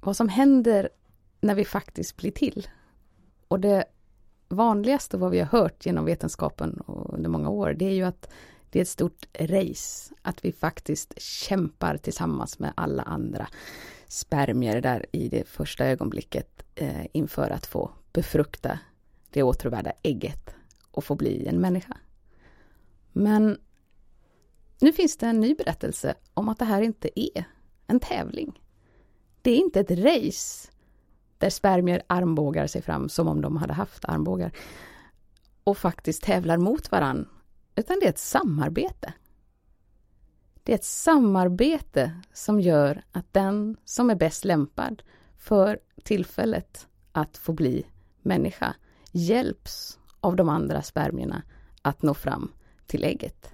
vad som händer när vi faktiskt blir till. Och det vanligaste vad vi har hört genom vetenskapen under många år, det är ju att det är ett stort race, att vi faktiskt kämpar tillsammans med alla andra spermier där i det första ögonblicket eh, inför att få befrukta det åtråvärda ägget och få bli en människa. Men nu finns det en ny berättelse om att det här inte är en tävling. Det är inte ett race där spermier armbågar sig fram som om de hade haft armbågar och faktiskt tävlar mot varann, utan det är ett samarbete. Det är ett samarbete som gör att den som är bäst lämpad för tillfället att få bli människa hjälps av de andra spermierna att nå fram till ägget.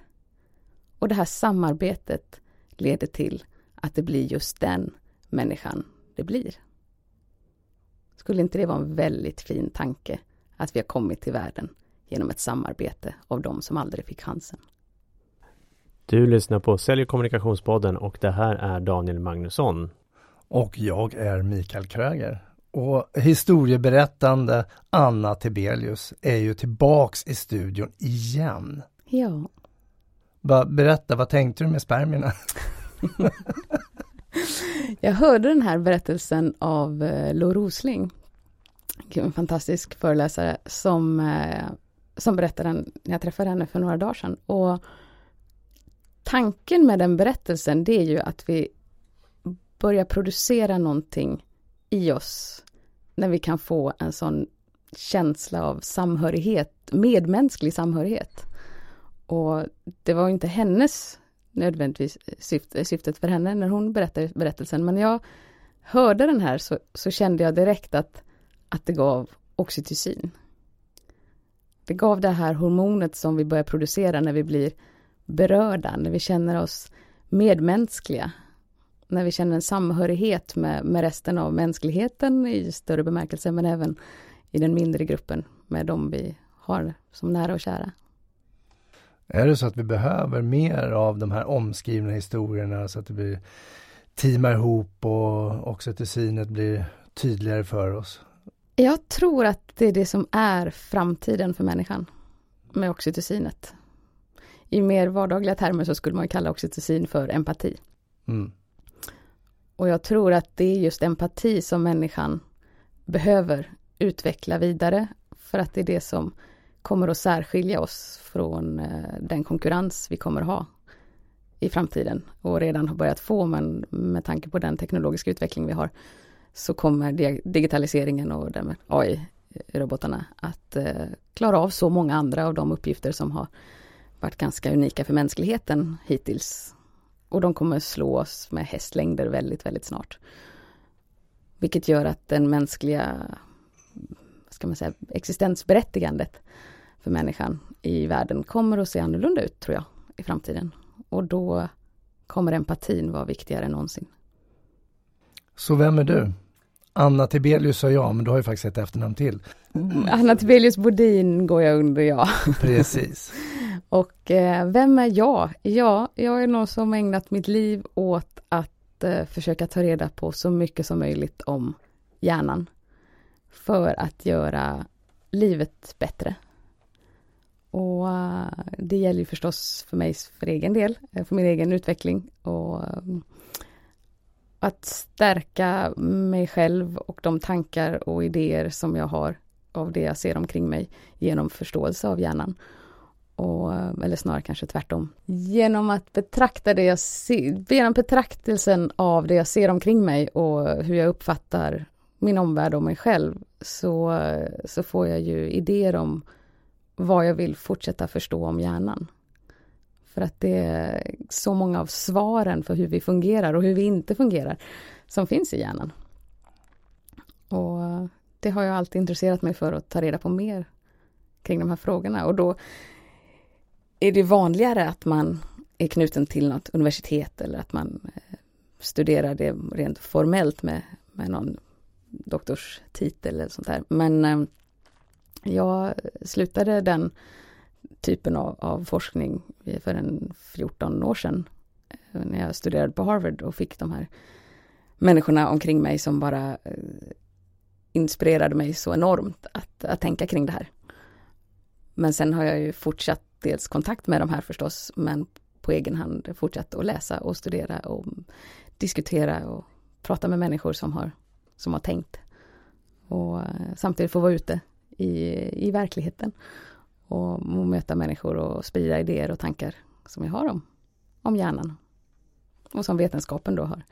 Och det här samarbetet leder till att det blir just den människan det blir. Skulle inte det vara en väldigt fin tanke att vi har kommit till världen genom ett samarbete av de som aldrig fick chansen? Du lyssnar på Sälj och kommunikationspodden och det här är Daniel Magnusson. Och jag är Mikael Kröger. Och historieberättande Anna Tibelius är ju tillbaks i studion igen. Ja. berätta, vad tänkte du med spermierna? Jag hörde den här berättelsen av eh, Lo Rosling, en fantastisk föreläsare som, eh, som berättade den när jag träffade henne för några dagar sedan. Och tanken med den berättelsen, det är ju att vi börjar producera någonting i oss när vi kan få en sån känsla av samhörighet, medmänsklig samhörighet. Och det var inte hennes nödvändigtvis syfte, syftet för henne när hon berättade berättelsen. Men när jag hörde den här så, så kände jag direkt att, att det gav oxytocin. Det gav det här hormonet som vi börjar producera när vi blir berörda, när vi känner oss medmänskliga. När vi känner en samhörighet med, med resten av mänskligheten i större bemärkelse, men även i den mindre gruppen med de vi har som nära och kära. Är det så att vi behöver mer av de här omskrivna historierna så att det blir teamar ihop och oxytocinet blir tydligare för oss? Jag tror att det är det som är framtiden för människan med oxytocinet. I mer vardagliga termer så skulle man kalla oxytocin för empati. Mm. Och jag tror att det är just empati som människan behöver utveckla vidare för att det är det som kommer att särskilja oss från eh, den konkurrens vi kommer att ha i framtiden och redan har börjat få men med tanke på den teknologiska utveckling vi har så kommer digitaliseringen och därmed AI-robotarna att eh, klara av så många andra av de uppgifter som har varit ganska unika för mänskligheten hittills. Och de kommer slå oss med hästlängder väldigt, väldigt snart. Vilket gör att den mänskliga ska man säga, existensberättigandet för människan i världen kommer att se annorlunda ut, tror jag, i framtiden. Och då kommer empatin vara viktigare än någonsin. Så vem är du? Anna Tibelius sa jag, men du har ju faktiskt ett efternamn till. Mm, Anna Tibelius Bodin går jag under, ja. Precis. och eh, vem är jag? Ja, jag är någon som ägnat mitt liv åt att eh, försöka ta reda på så mycket som möjligt om hjärnan. För att göra livet bättre och eh, det gäller ju förstås för mig för egen del, eh, för min egen utveckling och eh, att stärka mig själv och de tankar och idéer som jag har av det jag ser omkring mig genom förståelse av hjärnan. Och, eller snarare kanske tvärtom. Genom att betrakta det jag ser, genom betraktelsen av det jag ser omkring mig och hur jag uppfattar min omvärld och mig själv så, så får jag ju idéer om vad jag vill fortsätta förstå om hjärnan. För att det är så många av svaren för hur vi fungerar och hur vi inte fungerar som finns i hjärnan. det har jag alltid intresserat mig för att ta reda på mer kring de här frågorna och då är det vanligare att man är knuten till något universitet eller att man eh, studerar det rent formellt med, med någon doktorstitel eller sånt där. Men eh, jag slutade den typen av, av, forskning för en 14 år sedan eh, när jag studerade på Harvard och fick de här människorna omkring mig som bara eh, inspirerade mig så enormt att, att tänka kring det här. Men sen har jag ju fortsatt dels kontakt med de här förstås, men på egen hand fortsatt att läsa och studera och diskutera och prata med människor som har, som har tänkt. Och eh, samtidigt få vara ute i, i verkligheten och, och möta människor och sprida idéer och tankar som jag har om, om hjärnan. Och som vetenskapen då har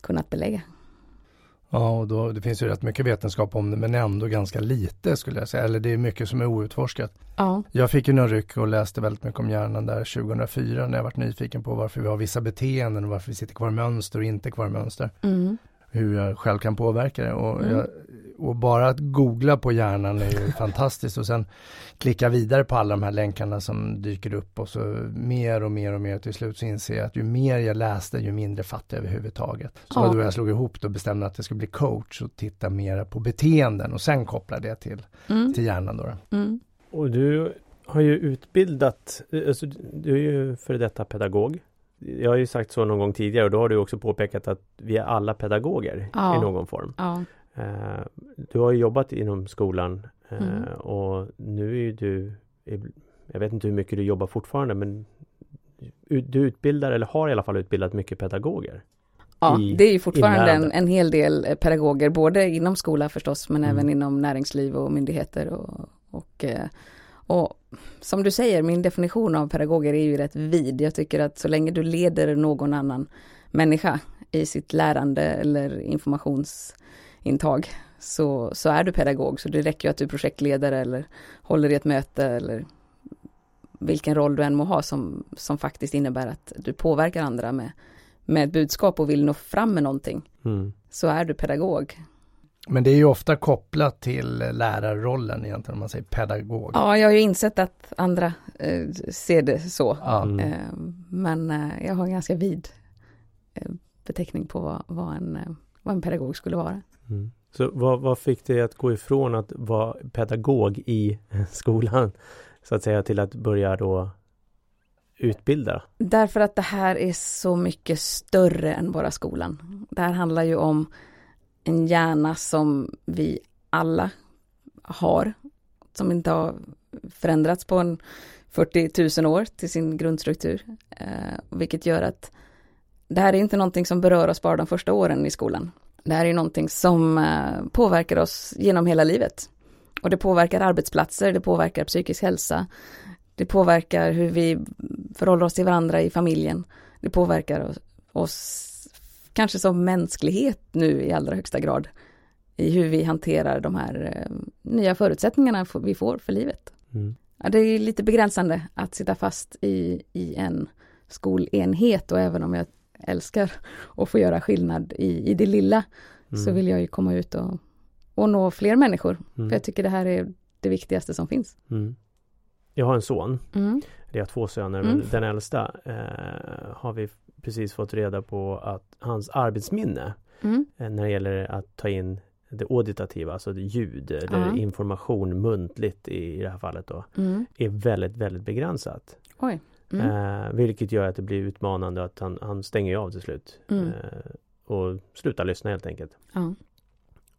kunnat belägga. Ja, och då, det finns ju rätt mycket vetenskap om det men ändå ganska lite skulle jag säga. Eller det är mycket som är outforskat. Ja. Jag fick ju någon ryck och läste väldigt mycket om hjärnan där 2004 när jag varit nyfiken på varför vi har vissa beteenden och varför vi sitter kvar i mönster och inte kvar i mönster. Mm. Hur jag själv kan påverka det. Och Mm. jag och bara att googla på hjärnan är ju fantastiskt och sen klicka vidare på alla de här länkarna som dyker upp och så mer och mer och mer till slut så inser jag att ju mer jag läste ju mindre fattade jag överhuvudtaget. Så Ja. då jag slog ihop och bestämde att jag skulle bli coach och titta mer på beteenden och sen koppla det till, Mm. till hjärnan då. då. Mm. Och du har ju utbildat, alltså, du är ju före detta pedagog. Jag har ju sagt så någon gång tidigare och då har du också påpekat att vi är alla pedagoger Ja. i någon form. Ja. Eh, Du har ju jobbat inom skolan eh, Mm. och nu är du, jag vet inte hur mycket du jobbar fortfarande men du utbildar eller har i alla fall utbildat mycket pedagoger. Ja, det är ju fortfarande en, en hel del eh, pedagoger, både inom skola förstås, men Mm. även inom näringsliv och myndigheter. Och, och, och som du säger, min definition av pedagoger är ju rätt vid. Jag tycker att så länge du leder någon annan människa i sitt lärande eller informationsintag så, så är du pedagog. Så det räcker ju att du är projektledare eller håller i ett möte eller vilken roll du än må ha som, som faktiskt innebär att du påverkar andra med, med ett budskap och vill nå fram med någonting, Mm. så är du pedagog. Men det är ju ofta kopplat till lärarrollen egentligen om man säger pedagog. Ja, jag har ju insett att andra eh, ser det så. Ja. Mm. Eh, men eh, jag har en ganska vid eh, beteckning på vad, vad, en, eh, vad en pedagog skulle vara. Mm. Så vad, vad fick dig att gå ifrån att vara pedagog i skolan så att säga till att börja då utbilda? Därför att det här är så mycket större än bara skolan. Det här handlar ju om en hjärna som vi alla har, som inte har förändrats på en 40 000 år till sin grundstruktur. Eh, vilket gör att det här är inte någonting som berör oss bara de första åren i skolan. Det här är någonting som eh, påverkar oss genom hela livet. Och det påverkar arbetsplatser, det påverkar psykisk hälsa, det påverkar hur vi förhåller oss till varandra i familjen. Det påverkar oss, oss kanske som mänsklighet nu i allra högsta grad i hur vi hanterar de här eh, nya förutsättningarna vi får för livet. Mm. Ja, det är lite begränsande att sitta fast i, i en skolenhet och även om jag älskar att få göra skillnad i, i det lilla så Mm. vill jag ju komma ut och, och nå fler människor. Mm. För jag tycker det här är det viktigaste som finns. Mm. Jag har en son Mm. Jag har två söner Mm. men den äldsta eh, har vi precis fått reda på att hans arbetsminne Mm. eh, när det gäller att ta in det auditativa, alltså det ljud eller Ja. information muntligt i, i det här fallet då, Mm. är väldigt, väldigt begränsat. Mm. Eh, vilket gör att det blir utmanande att han, han stänger av till slut. Mm. Eh, och slutar lyssna helt enkelt.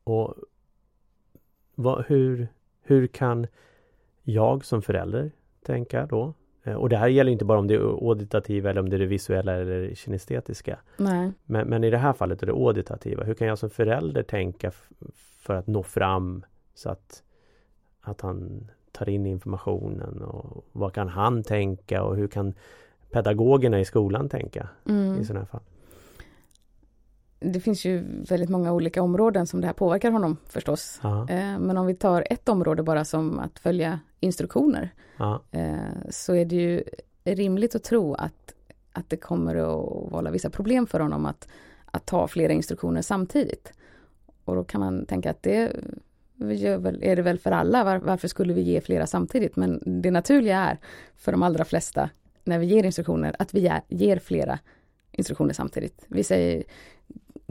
Och vad, hur, hur kan jag som förälder tänka då? Eh, Och det här gäller inte bara om det är auditativa eller om det är det visuella eller kinestetiska. Men, men i det här fallet är det auditativa. Hur kan jag som förälder tänka för att nå fram så att, att han tar in informationen och vad kan han tänka och hur kan pedagogerna i skolan tänka Mm. i sådana här fall? Det finns ju väldigt många olika områden som det här påverkar honom förstås. Ja, Eh, Men om vi tar ett område bara som att följa instruktioner ja, eh, så är det ju rimligt att tro att, att det kommer att vålla vissa problem för honom att, att ta flera instruktioner samtidigt. Och då kan man tänka att det är det väl för alla, var, varför skulle vi ge flera samtidigt? Men det naturliga är för de allra flesta när vi ger instruktioner att vi ger flera instruktioner samtidigt. Vi säger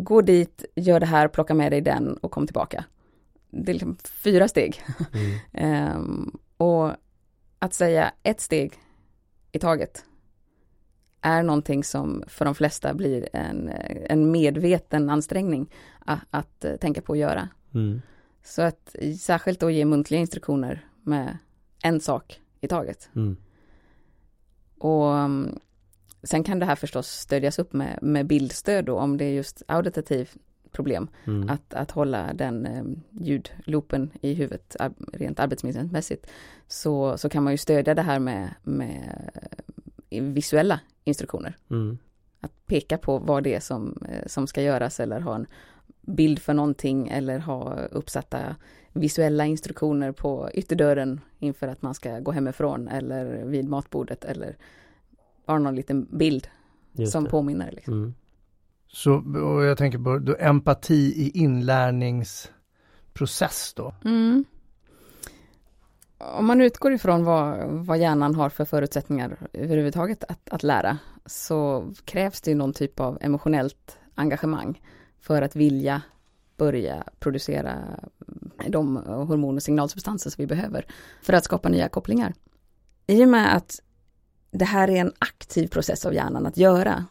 gå dit, gör det här, plocka med dig den och kom tillbaka. Det är liksom fyra steg. Mm. um, och att säga ett steg i taget är någonting som för de flesta blir en, en medveten ansträngning att, att tänka på att göra. Mm. Så att särskilt då ge muntliga instruktioner med en sak i taget. Mm. Och um, sen kan det här förstås stödjas upp med, med bildstöd då om det är just auditativ problem. Mm. Att, att hålla den eh, ljudloopen i huvudet ar rent arbetsmässigt. Så, så kan man ju stödja det här med, med visuella instruktioner. Mm. Att peka på vad det är som, eh, som ska göras eller ha en bild för någonting eller ha uppsatta visuella instruktioner på ytterdörren inför att man ska gå hemifrån eller vid matbordet eller bara någon liten bild Just som det. påminner. Liksom. Mm. Så och jag tänker på då, empati i inlärningsprocess då? Mm. Om man utgår ifrån vad, vad hjärnan har för förutsättningar överhuvudtaget att, att lära så krävs det någon typ av emotionellt engagemang för att vilja börja producera de hormon och signalsubstanser som vi behöver för att skapa nya kopplingar. I och med att det här är en aktiv process av hjärnan att göra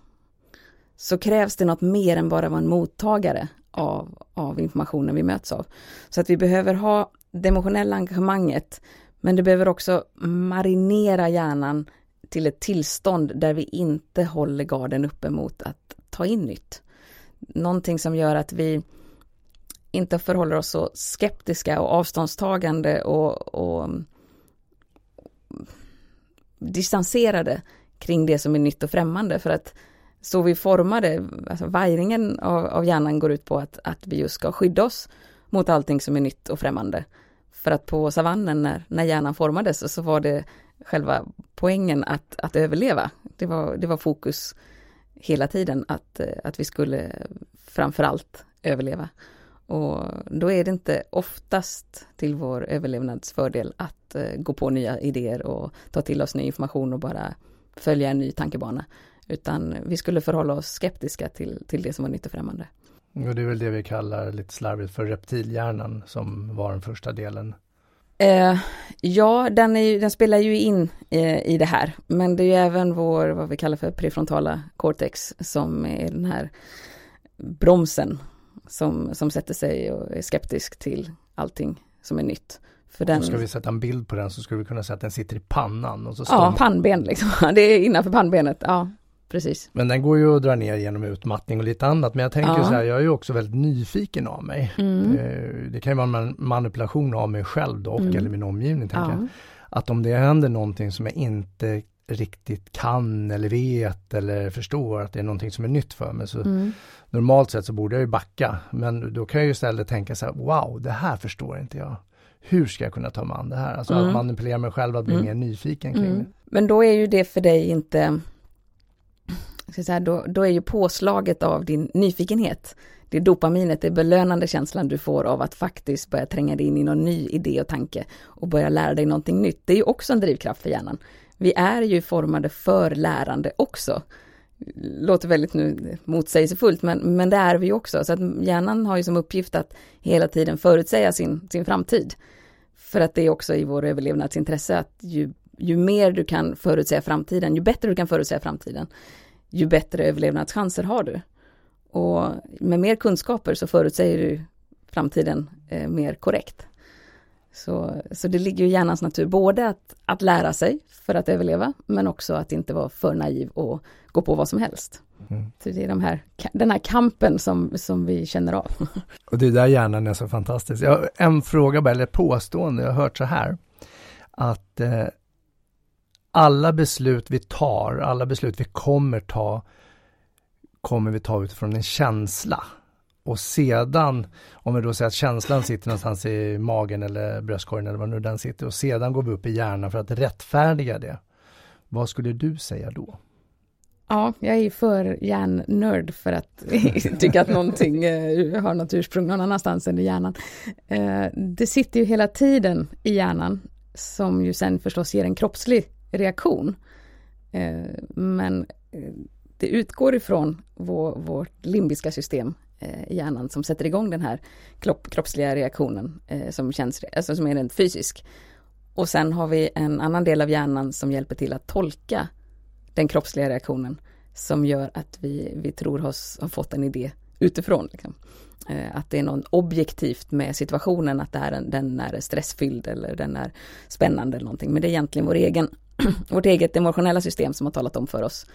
så krävs det något mer än bara vara en mottagare av, av informationen vi möts av. Så att vi behöver ha det emotionella engagemanget men det behöver också marinera hjärnan till ett tillstånd där vi inte håller garden uppe mot att ta in nytt någonting som gör att vi inte förhåller oss så skeptiska och avståndstagande och, och distanserade kring det som är nytt och främmande för att så vi formade, alltså vajringen av, av hjärnan går ut på att, att vi just ska skydda oss mot allting som är nytt och främmande. För att på savannen när, när hjärnan formades så var det själva poängen att, att överleva. Det var, det var fokus hela tiden att, att vi skulle framförallt överleva. Och då är det inte oftast till vår överlevnadsfördel att uh, gå på nya idéer och ta till oss ny information och bara följa en ny tankebana. Utan vi skulle förhålla oss skeptiska till, till det som var nytt och främmande. Och det är väl det vi kallar lite slarvigt för reptilhjärnan som var den första delen Eh, ja, den, är, den, spelar ju in eh, i det här, men det är ju även vår, vad vi kallar för prefrontala cortex, som är den här bromsen som, som sätter sig och är skeptisk till allting som är nytt. För den... Ska vi sätta en bild på den så skulle vi kunna säga att den sitter i pannan. Och så ja, pannben liksom. Det är innanför pannbenet. Ja, precis. Men den går ju att dra ner genom utmattning och lite annat. Men jag tänker ja. så här, jag är ju också väldigt nyfiken av mig. Mm. Eh, det kan ju vara en manipulation av mig själv då, och mm. eller min omgivning. Tänker ja. Att om det händer någonting som jag inte riktigt kan eller vet eller förstår att det är någonting som är nytt för mig. Så mm. Normalt sett så borde jag ju backa men då kan jag ju istället tänka så här, wow det här förstår inte jag. Hur ska jag kunna ta mig an det här? Alltså mm. att manipulera mig själv att bli mm. mer nyfiken kring mm. det. Men då är ju det för dig inte ska säga, då, då är ju påslaget av din nyfikenhet, det är dopaminet, det är belönande känslan du får av att faktiskt börja tränga dig in i någon ny idé och tanke och börja lära dig någonting nytt. Det är ju också en drivkraft för hjärnan. Vi är ju formade för lärande också. Låter väldigt nu motsägelsefullt, men, men det är vi ju också. Så att hjärnan har ju som uppgift att hela tiden förutsäga sin, sin framtid. För att det är också i vår överlevnadsintresse att ju, ju mer du kan förutsäga framtiden, ju bättre du kan förutsäga framtiden, ju bättre överlevnadschanser har du. Och med mer kunskaper så förutsäger du framtiden eh, mer korrekt. Så, så det ligger i hjärnans natur både att, att lära sig för att överleva, men också att inte vara för naiv och gå på vad som helst. Mm. Så det är de här, den här kampen som, som vi känner av. Och det är där hjärnan är så fantastisk. Jag, en fråga, eller påstående, jag har hört så här, att eh, alla beslut vi tar, alla beslut vi kommer ta, kommer vi ta utifrån en känsla. Och sedan, om vi då säger att känslan sitter någonstans i magen eller bröstkorgen eller var nu den sitter och sedan går vi upp i hjärnan för att rättfärdiga det. Vad skulle du säga då? Ja, jag är för hjärnnörd för att tycka att någonting eh, har något ursprung någon annanstans än i hjärnan. Eh, det sitter ju hela tiden i hjärnan som ju sen förstås ger en kroppslig reaktion. Eh, men det utgår ifrån vår, vårt limbiska system Eh, i hjärnan som sätter igång den här kropp, kroppsliga reaktionen eh, som, känns, alltså som är rent fysisk. Och sen har vi en annan del av hjärnan som hjälper till att tolka den kroppsliga reaktionen som gör att vi, vi tror oss ha fått en idé utifrån. Liksom. Eh, att det är något objektivt med situationen, att det är en, den är stressfylld eller den är spännande eller någonting. Men det är egentligen vår egen, vårt eget emotionella system som har talat om för oss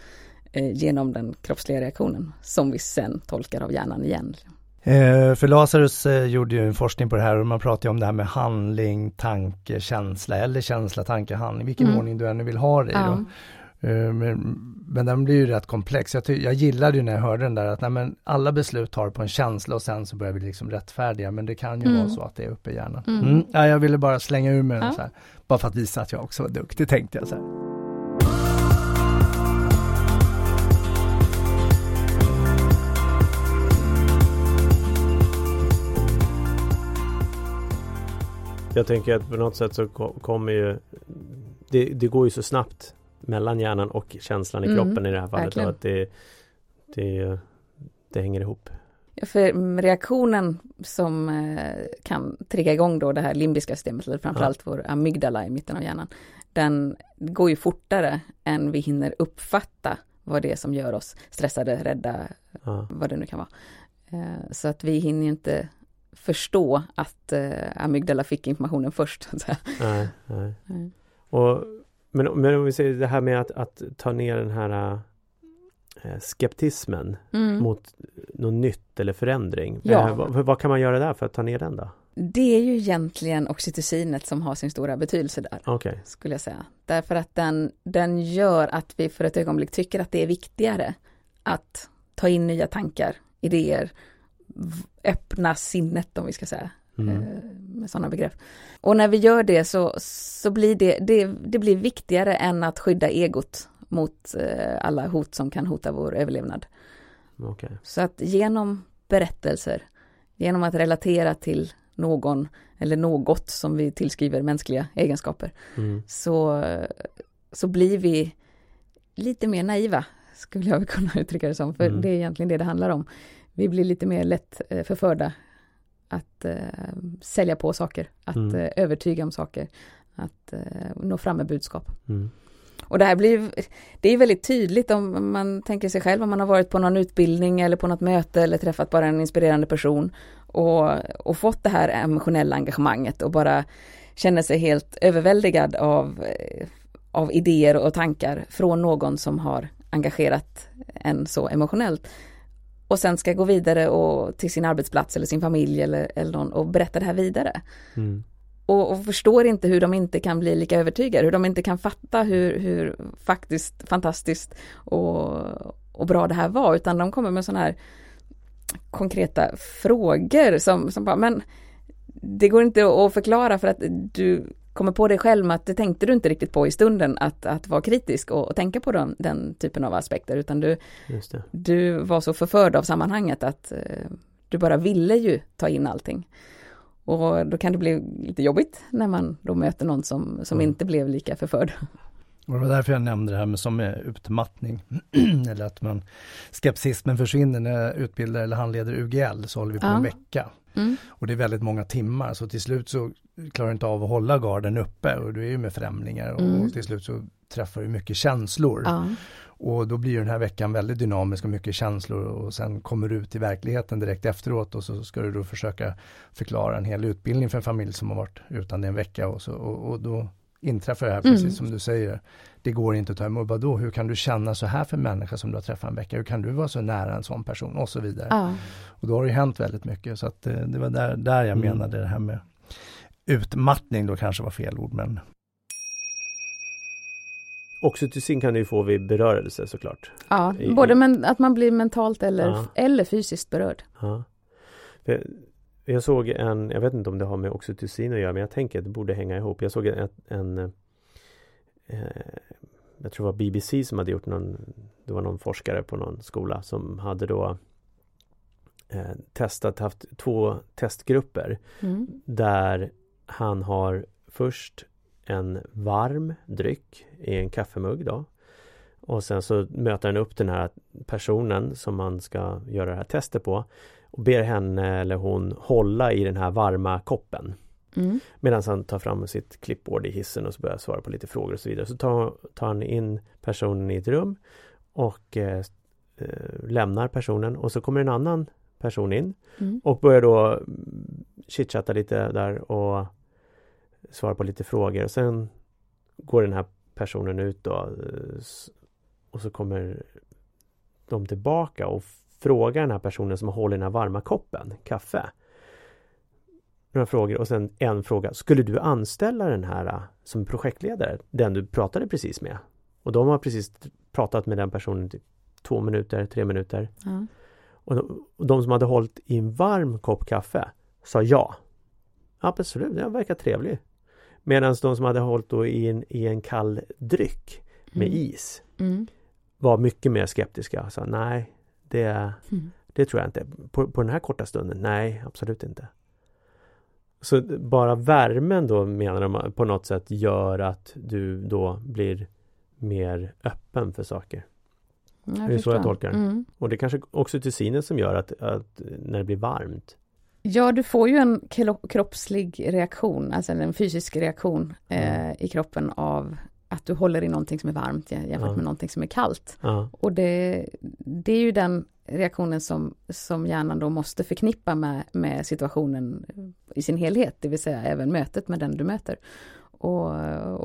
genom den kroppsliga reaktionen som vi sen tolkar av hjärnan igen. Eh, för Lazarus eh, gjorde ju en forskning på det här och man pratar ju om det här med handling, tanke, känsla eller känsla, tanke, handling, vilken mm. ordning du ännu vill ha det i. Ja. Eh, men, men den blir ju rätt komplex. Jag, jag gillade ju när jag hörde den där att nej, men alla beslut tar på en känsla och sen så börjar vi liksom rättfärdiga. Men det kan ju mm. vara så att det är uppe i hjärnan. Mm. Mm. Ja, jag ville bara slänga ur mig den så här. Bara för att visa att jag också var duktig tänkte jag så här. Jag tänker att på något sätt så kommer ju det, det går ju så snabbt mellan hjärnan och känslan i mm, kroppen i det här fallet. Att det, det, det hänger ihop. Ja, för reaktionen som eh, kan trigga igång då det här limbiska systemet, eller framförallt ja. vår amygdala i mitten av hjärnan, den går ju fortare än vi hinner uppfatta vad det är som gör oss stressade, rädda, ja. vad det nu kan vara. Eh, så att vi hinner inte förstå att eh, amygdala fick informationen först. Nej, nej. nej. Och men, men om vi säger det här med att, att ta ner den här äh, skeptismen mm. mot något nytt eller förändring. Ja. Äh, vad, vad, kan man göra där för att ta ner den då? Det är ju egentligen oxytocinet som har sin stora betydelse där. Okay. Skulle jag säga. Därför att den, den gör att vi för ett ögonblick tycker att det är viktigare att ta in nya tankar, idéer, öppna sinnet om vi ska säga. Mm. Eh, med sådana begrepp. Och när vi gör det så, så blir det, det, det blir viktigare än att skydda egot mot eh, alla hot som kan hota vår överlevnad. Okay. Så att genom berättelser, genom att relatera till någon eller något som vi tillskriver mänskliga egenskaper, mm. så, så blir vi lite mer naiva, skulle jag kunna uttrycka det som, för mm. det är egentligen det det handlar om. Vi blir lite mer lätt eh, förförda att eh, sälja på saker, att mm. eh, övertyga om saker, att eh, nå fram med budskap. Mm. Och det här blir, det är väldigt tydligt om man tänker sig själv om man har varit på någon utbildning eller på något möte eller träffat bara en inspirerande person och, och fått det här emotionella engagemanget och bara känner sig helt överväldigad av, eh, av idéer och tankar från någon som har engagerat en så emotionellt och sen ska gå vidare och till sin arbetsplats eller sin familj eller, eller någon och berätta det här vidare. Mm. Och, och, förstår inte hur de inte kan bli lika övertygade, hur de inte kan fatta hur, hur faktiskt fantastiskt och, och bra det här var, utan de kommer med sådana här konkreta frågor som, som bara, men det går inte att förklara för att du kommer på dig själv att det tänkte du inte riktigt på i stunden att, att vara kritisk och, och tänka på dem, den typen av aspekter utan du, du var så förförd av sammanhanget att eh, du bara ville ju ta in allting. Och då kan det bli lite jobbigt när man då möter någon som, som mm. inte blev lika förförd. Och det var därför jag nämnde det här med som är utmattning. eller att man skepsismen försvinner när jag utbildar eller handleder UGL så håller vi på ja. en vecka. Mm. Och det är väldigt många timmar så till slut så klarar du inte av att hålla garden uppe och du är ju med främlingar och, mm. och till slut så träffar du mycket känslor. Ja. Och då blir den här veckan väldigt dynamisk och mycket känslor och sen kommer du ut i verkligheten direkt efteråt och så ska du då försöka förklara en hel utbildning för en familj som har varit utan det en vecka och, så, och, och då inträffar det här, precis mm. som du säger. Det går inte att ta emot. Vadå, hur kan du känna så här för människa som du har träffat en vecka? Hur kan du vara så nära en sån person? Och så vidare. Ja. Och då har det hänt väldigt mycket. Så att eh, det var där, där jag mm. menade det här med utmattning då kanske var fel ord. Men... Oxytocin kan du få vid berörelse såklart. Ja, I, både men, att man blir mentalt eller, ja. eller fysiskt berörd. Ja. Jag såg en, jag vet inte om det har med oxytocin att göra men jag tänker att det borde hänga ihop. Jag såg en, en eh, jag tror det var BBC som hade gjort någon, det var någon forskare på någon skola som hade då eh, testat, haft två testgrupper Mm. där han har först en varm dryck i en kaffemugg då. Och sen så möter han upp den här personen som man ska göra det här testet på och ber henne eller hon hålla i den här varma koppen. Mm. Medan han tar fram sitt klippbord i hissen och så börjar svara på lite frågor och så vidare. Så tar, tar han in personen i ett rum och eh, eh, lämnar personen och så kommer en annan person in Mm. och börjar då chitchatta lite där och svara på lite frågor. Och sen går den här personen ut då eh, och så kommer de tillbaka och frågar den här personen som håller den här varma koppen kaffe. Några frågor och sen en fråga. Skulle du anställa den här eh, som projektledare? Den du pratade precis med? Och de har precis pratat med den personen typ två minuter, tre minuter. Ja. Och de, och de som hade hållit i en varm kopp kaffe sa ja. Absolut, den verkar trevlig. Medan de som hade hållit i en, i en kall dryck med Mm. is Mm. var mycket mer skeptiska. Sa nej, det, Mm. det tror jag inte. På, på den här korta stunden, nej absolut inte. Så bara värmen då menar de på något sätt gör att du då blir mer öppen för saker. Jag Det är så jag tolkar det. Mm. Och det kanske också till synes som gör att, att när det blir varmt Ja, du får ju en kro- kroppslig reaktion, alltså en fysisk reaktion eh, Mm. i kroppen av att du håller i någonting som är varmt jä- jämfört Ja. med någonting som är kallt. Ja, Och det, det är ju den reaktionen som, som hjärnan då måste förknippa med, med situationen i sin helhet, det vill säga även mötet med den du möter. Och,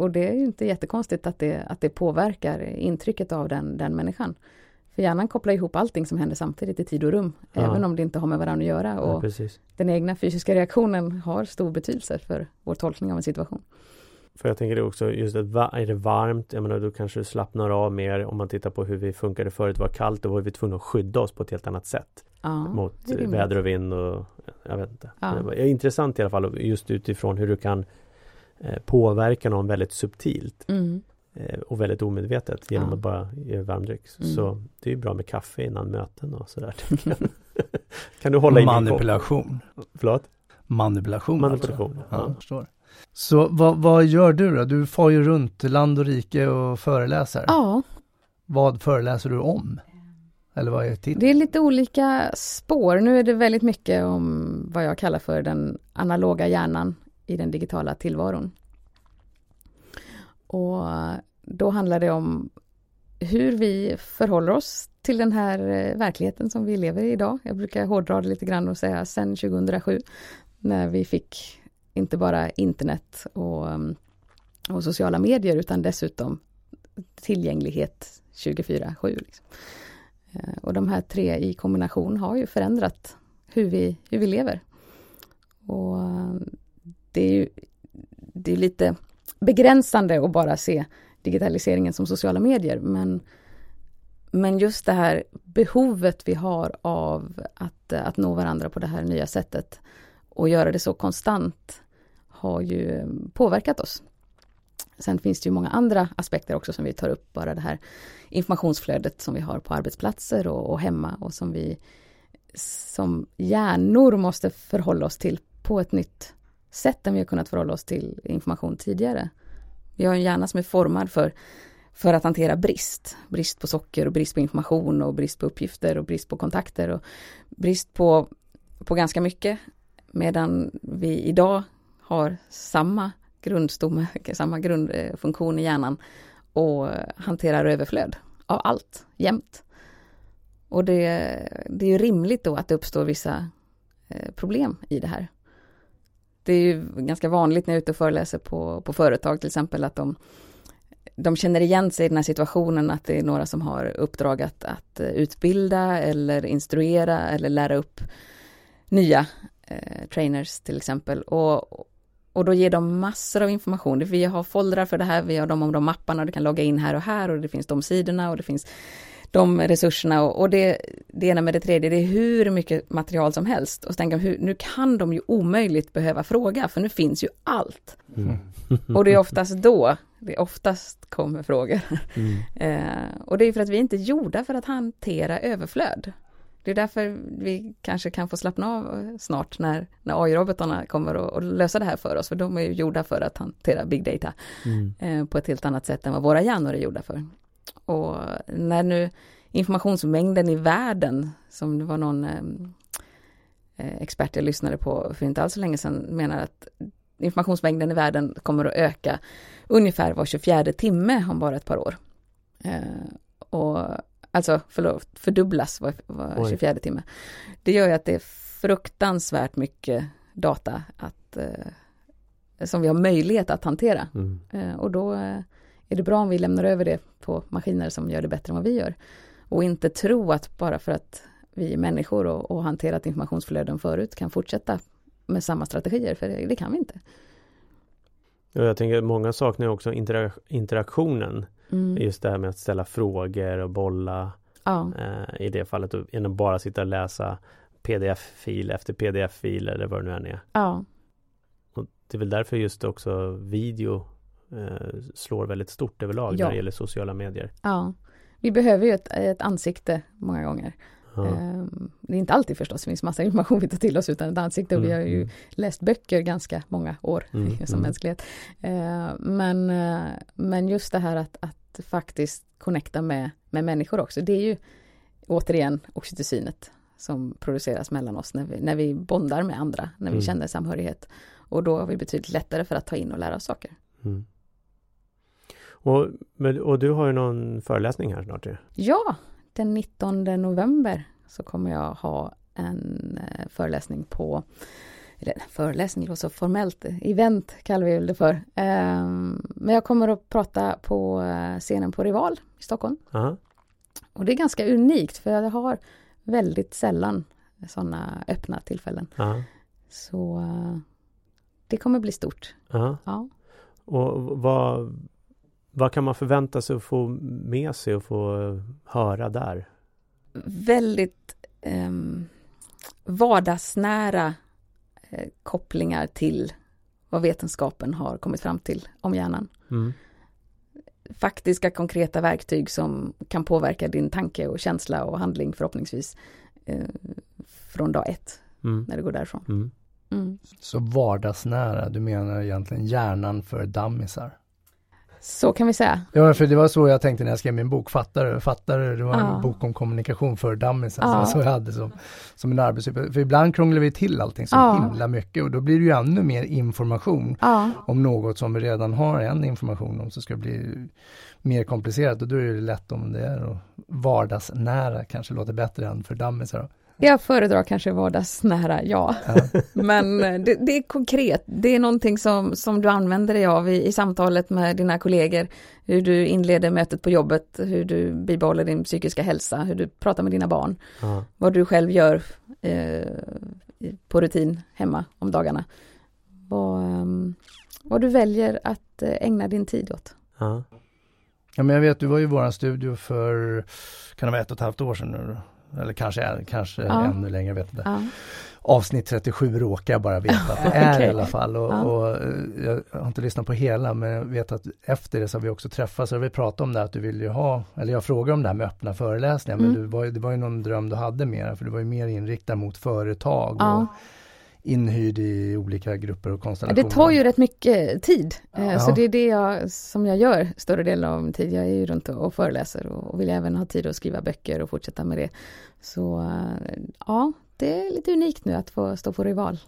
och det är ju inte jättekonstigt att det, att det påverkar intrycket av den, den människan. För hjärnan kopplar ihop allting som händer samtidigt i tid och rum, Ja. även om det inte har med varandra att göra. ja, Och precis. den egna fysiska reaktionen har stor betydelse för vår tolkning av en situation. För jag tänker det också just att va- är det varmt, jag menar då kanske du slappnar av mer om man tittar på hur vi funkade förut. Det var kallt, då var vi tvungna att skydda oss på ett helt annat sätt Ja, mot väder och vind och jag vet inte. Ja. Det var intressant i alla fall just utifrån hur du kan eh, påverka någon väldigt subtilt Mm. eh, och väldigt omedvetet genom Ja. att bara ge varmdryck. Mm. Så det är ju bra med kaffe innan möten och sådär. kan du hålla i? Manipulation. Förlåt? Manipulation. Manipulation. Alltså. Ja, förstår. Så vad, vad gör du då? Du far ju runt land och rike och föreläser. Ja, Vad föreläser du om? Eller vad är till? det är lite olika spår. Nu är det väldigt mycket om vad jag kallar för den analoga hjärnan i den digitala tillvaron. Och då handlar det om hur vi förhåller oss till den här eh, verkligheten som vi lever i idag. Jag brukar hårdra det lite grann och säga sen 2007 när vi fick inte bara internet och, mm, och sociala medier utan dessutom tillgänglighet 24-7. Liksom. Eh, och de här tre i kombination har ju förändrat hur vi, hur vi lever. Och mm, det är ju det är lite begränsande att bara se digitaliseringen som sociala medier, men, men just det här behovet vi har av att, att nå varandra på det här nya sättet och göra det så konstant har ju påverkat oss. Sen finns det ju många andra aspekter också som vi tar upp, bara det här informationsflödet som vi har på arbetsplatser och, och hemma och som vi som hjärnor måste förhålla oss till på ett nytt sätt än vi har kunnat förhålla oss till information tidigare. Vi har en hjärna som är formad för, för att hantera brist. Brist på socker och brist på information och brist på uppgifter och brist på kontakter och brist på, på ganska mycket. Medan vi idag har samma grundstomme, samma grundfunktion i hjärnan och hanterar överflöd av allt, jämt. Och det, det är ju rimligt då att det uppstår vissa eh, problem i det här. Det är ju ganska vanligt när jag är ute och föreläser på, på företag till exempel att de, de känner igen sig i den här situationen att det är några som har uppdrag att, att utbilda eller instruera eller lära upp nya eh, trainers till exempel. Och, och då ger de massor av information. Vi har foldrar för det här, vi har de och de mapparna, du kan logga in här och här och det finns de sidorna och det finns de resurserna och, och det, det ena med det tredje, det är hur mycket material som helst. Och så tänker jag, nu kan de ju omöjligt behöva fråga, för nu finns ju allt. Mm. Och det är oftast då det oftast kommer frågor. Mm. Eh, och det är för att vi inte är gjorda för att hantera överflöd. Det är därför vi kanske kan få slappna av snart när, när AI-robotarna kommer och, och lösa det här för oss, för de är ju gjorda för att hantera big data Mm. eh, på ett helt annat sätt än vad våra hjärnor är gjorda för. Och när nu informationsmängden i världen, som det var någon eh, eh, expert jag lyssnade på för inte alls så länge sedan, menar att informationsmängden i världen kommer att öka ungefär var 24 timme om bara ett par år. Eh, och alltså förlåt, fördubblas var, var Oj. 24 timme. Det gör ju att det är fruktansvärt mycket data att, eh, som vi har möjlighet att hantera. Mm. Eh, och då eh, är det bra om vi lämnar över det på maskiner som gör det bättre än vad vi gör. Och inte tro att bara för att vi är människor och, och hanterat informationsflöden förut kan fortsätta med samma strategier, för det, det kan vi inte. Jag tänker att många saknar också intera- interaktionen. Mm. Just det här med att ställa frågor och bolla Ja, eh, i det fallet. Och, att bara sitta och läsa pdf-fil efter pdf-fil eller vad det nu än är. ja, Och det är väl därför just också video eh, slår väldigt stort överlag Ja. när det gäller sociala medier. ja. Vi behöver ju ett, ett ansikte många gånger. Ja. Ehm, Det är inte alltid förstås, det finns massa information vi tar till oss utan ett ansikte och vi har Mm, ju mm. läst böcker ganska många år Mm, som mm. mänsklighet. Eh, Men, eh, men just det här att, att faktiskt connecta med, med människor också, det är ju återigen oxytocinet som produceras mellan oss när vi, när vi bondar med andra, när vi Mm. känner samhörighet. Och då har vi betydligt lättare för att ta in och lära oss saker. Mm. Och, men, och du har ju någon föreläsning här snart ju. Ja, den 19 november så kommer jag ha en eh, föreläsning på, eller föreläsning låter så formellt, event kallar vi det för. Ehm, Men jag kommer att prata på eh, scenen på Rival i Stockholm. Aha. Och det är ganska unikt för jag har väldigt sällan sådana öppna tillfällen. Aha. Så eh, det kommer bli stort. Aha. Ja. Och vad, vad kan man förvänta sig att få med sig och få höra där? Väldigt um, vardagsnära eh, kopplingar till vad vetenskapen har kommit fram till om hjärnan. Mm. Faktiska konkreta verktyg som kan påverka din tanke och känsla och handling förhoppningsvis eh, från dag ett Mm. när du går därifrån. Mm. Mm. Så vardagsnära, du menar egentligen hjärnan för dammisar? Så kan vi säga. Ja, för det var så jag tänkte när jag skrev min bok, Fattar du? Fattar du? Det var en Ja. bok om kommunikation för dammisar. Ja. Så jag hade som, som en arbetsuppgift. För ibland krånglar vi till allting så Ja. himla mycket och då blir det ju ännu mer information Ja, om något som vi redan har en information om så ska det bli mer komplicerat och då är det lätt om det är vardagsnära kanske låter bättre än för dammisar. Jag föredrar kanske vardagsnära, ja. Ja. Men eh, det, det är konkret. Det är någonting som, som du använder dig av i, i samtalet med dina kollegor. Hur du inleder mötet på jobbet, hur du bibehåller din psykiska hälsa, hur du pratar med dina barn. Ja. Vad du själv gör eh, på rutin hemma om dagarna. Vad, ehm, vad du väljer att eh, ägna din tid åt. Ja. ja men jag vet, du var ju i våran studio för, kan det vara ett och ett halvt år sedan nu då? Eller kanske, kanske Ja. ännu längre, vet inte. Ja. Avsnitt 37 råkar jag bara veta att det är Okej. i alla fall. Och, Ja. och, eh, jag har inte lyssnat på hela men jag vet att efter det så har vi också träffats och vi pratade om det att du ville ju ha, eller jag frågade om det här med öppna föreläsningar men Mm. du var, det var ju någon dröm du hade mer för du var ju mer inriktad mot företag och inhyrd i olika grupper och Ja, konstellationer. Det tar ju rätt mycket tid, eh, Ja. så det är det jag, som jag gör större delen av min tid. Jag är ju runt och föreläser och vill även ha tid att skriva böcker och fortsätta med det. Så eh, ja, det är lite unikt nu att få stå på Rival.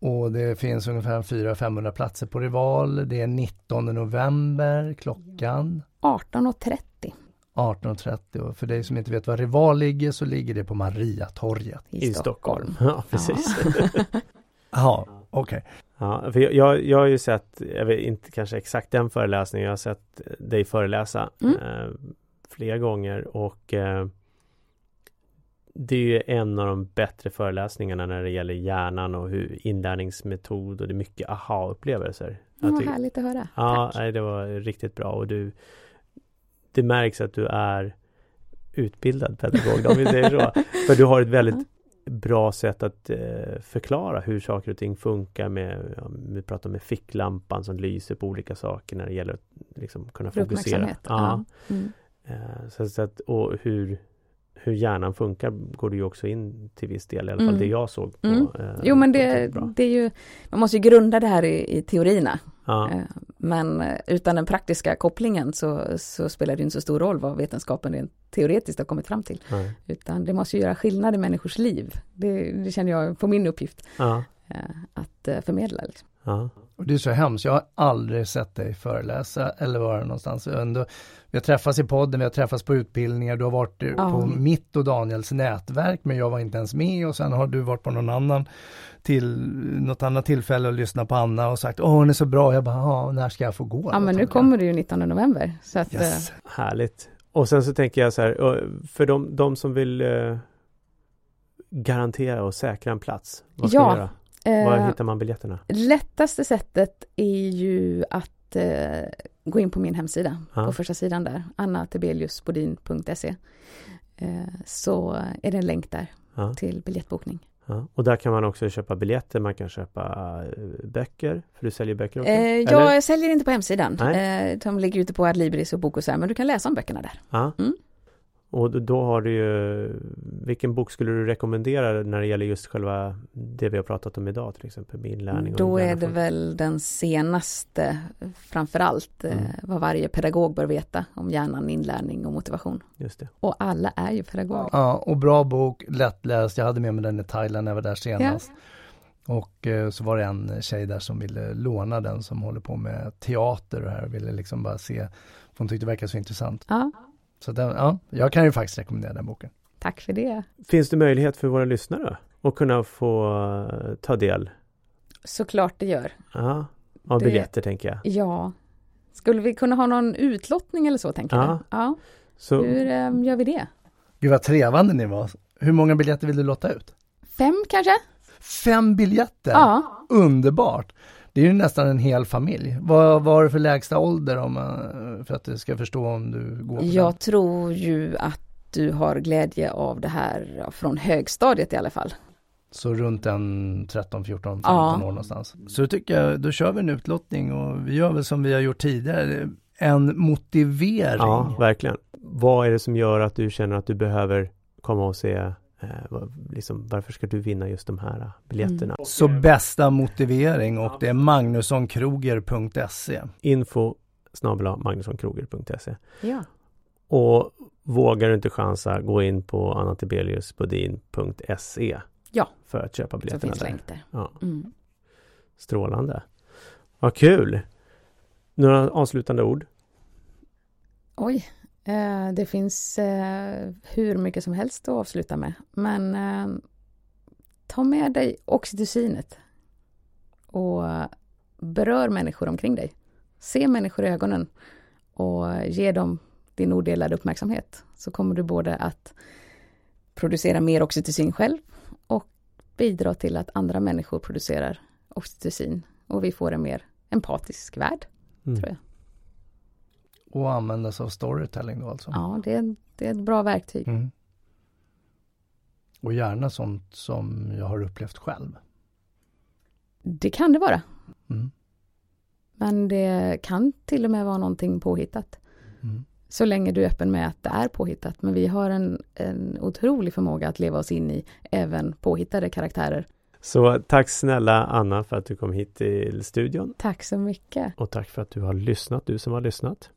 Och det finns ungefär 400-500 platser på Rival. Det är 19 november klockan 18.30 18.30 och för dig som inte vet var Rival ligger så ligger det på Mariatorget. i, I Stockholm. Stockholm. Ja, precis. Jaha, okej. Ja, för jag, jag, jag har ju sett, jag vet inte kanske exakt den föreläsningen, jag har sett dig föreläsa Mm. eh, flera gånger och eh, det är ju en av de bättre föreläsningarna när det gäller hjärnan och hur inlärningsmetod och det är mycket aha-upplevelser. Jag vad härligt att höra. Ja, Tack. det var riktigt bra och du Det märks att du är utbildad pedagog om vi säger så. För du har ett väldigt bra sätt att eh, förklara hur saker och ting funkar med, vi pratar med ficklampan som lyser på olika saker när det gäller att liksom, kunna fokusera. Ja. Mm. Eh, så, så att, och hur, hur hjärnan funkar går det ju också in till viss del, i alla fall Mm. det jag såg på. Mm. eh, Jo men det, det är ju, man måste ju grunda det här i, i teorierna. Ja, Men eh, utan den praktiska kopplingen så, så spelar det inte så stor roll vad vetenskapen rent teoretiskt har kommit fram till. nej. Utan det måste ju göra skillnad i människors liv. Det, det känner jag på min uppgift ja, eh, att eh, förmedla. Liksom. ja, Och det är så hemskt, jag har aldrig sett dig föreläsa eller vara någonstans. Ändå, vi har träffats i podden, vi har träffats på utbildningar, du har varit Ja. på mitt och Daniels nätverk men jag var inte ens med och sen har du varit på någon annan till något annat tillfälle och lyssnat på Anna och sagt åh hon är så bra, jag bara när ska jag få gå? Ja men nu kommer det ju 19 november. Så att, Yes. eh, härligt. Och sen så tänker jag så här, för de, de som vill eh, garantera och säkra en plats, vad ska Ja, göra? Var eh, hittar man biljetterna? lättaste sättet är ju att eh, gå in på min hemsida, Ja. på första sidan där, annatebeliusbodin.se. Eh, så är det en länk där Ja, till biljettbokning. ja. Och där kan man också köpa biljetter, man kan köpa böcker, för du säljer böcker också? Eh, Eller? jag säljer inte på hemsidan. Nej. Eh, de ligger ute på Adlibris och Bokusär, men du kan läsa om böckerna där. Ja. Mm. Och då- har du ju, vilken bok skulle du rekommendera när det gäller just själva det vi har pratat om idag, till exempel med inlärning? och Då är det väl den senaste, framförallt, eh, Mm. vad varje pedagog bör veta om hjärnan, inlärning och motivation. Just det. Och alla är ju pedagoger. Ja, och bra bok, lättläst. Jag hade med mig den i Thailand när jag var där senast. Och eh, så var det en tjej där som ville låna den som håller på med teater och här och ville liksom bara se. för Hon tyckte det verkade så intressant. Ja, Så den, ja, jag kan ju faktiskt rekommendera den boken. tack för det. Finns det möjlighet för våra lyssnare att kunna få eh, ta del Såklart det gör. ja, av Det- biljetter tänker jag? Ja. Skulle vi kunna ha någon utlottning eller så tänker Ja. du? Ja. Så, Hur eh, gör vi det? Gud vad trevande ni var. Hur många biljetter vill du lotta ut? Fem kanske? Fem biljetter! Ja. Underbart! Det är ju nästan en hel familj. Vad vad har du för lägsta ålder om, man- för att du ska förstå om du går på Jag den? tror ju att du har glädje av det här från högstadiet i alla fall. Så runt en 13, 14, 15 Ja. år någonstans. Så då tycker jag, då kör vi en utlottning och vi gör väl som vi har gjort tidigare. En motivering. ja, verkligen. Vad är det som gör att du känner att du behöver komma och se eh, liksom, varför ska du vinna just de här eh, biljetterna? Så bästa motivering och det är magnussonkroger.se. Info snabel-a magnussonkroger.se Ja. Och vågar du inte chansa, gå in på annatibeliusbodin.se Ja. för att köpa Så biljetterna finns där. länk där. Ja, Mm. strålande. Vad kul! Några avslutande ord? Oj, eh, det finns eh, hur mycket som helst att avsluta med. Men eh, ta med dig oxytocinet och berör människor omkring dig. Se människor i ögonen och ge dem din odelade uppmärksamhet. Så kommer du både att producera mer oxytocin själv och bidra till att andra människor producerar oxytocin och vi får en mer empatisk värld. Mm. Tror jag. Och använda sig av storytelling då alltså. Ja, det är, det är ett bra verktyg. Mm. Och gärna sånt som jag har upplevt själv. Det kan det vara. Mm. Men det kan till och med vara någonting påhittat. Mm. Så länge du är öppen med att det är påhittat. Men vi har en, en otrolig förmåga att leva oss in i även påhittade karaktärer. Så tack snälla Anna för att du kom hit till studion Tack så mycket. och tack för att du har lyssnat, du som har lyssnat.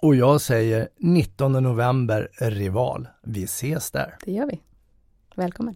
Och jag säger 19 november, Rival. Vi ses där. Det gör vi. Välkommen.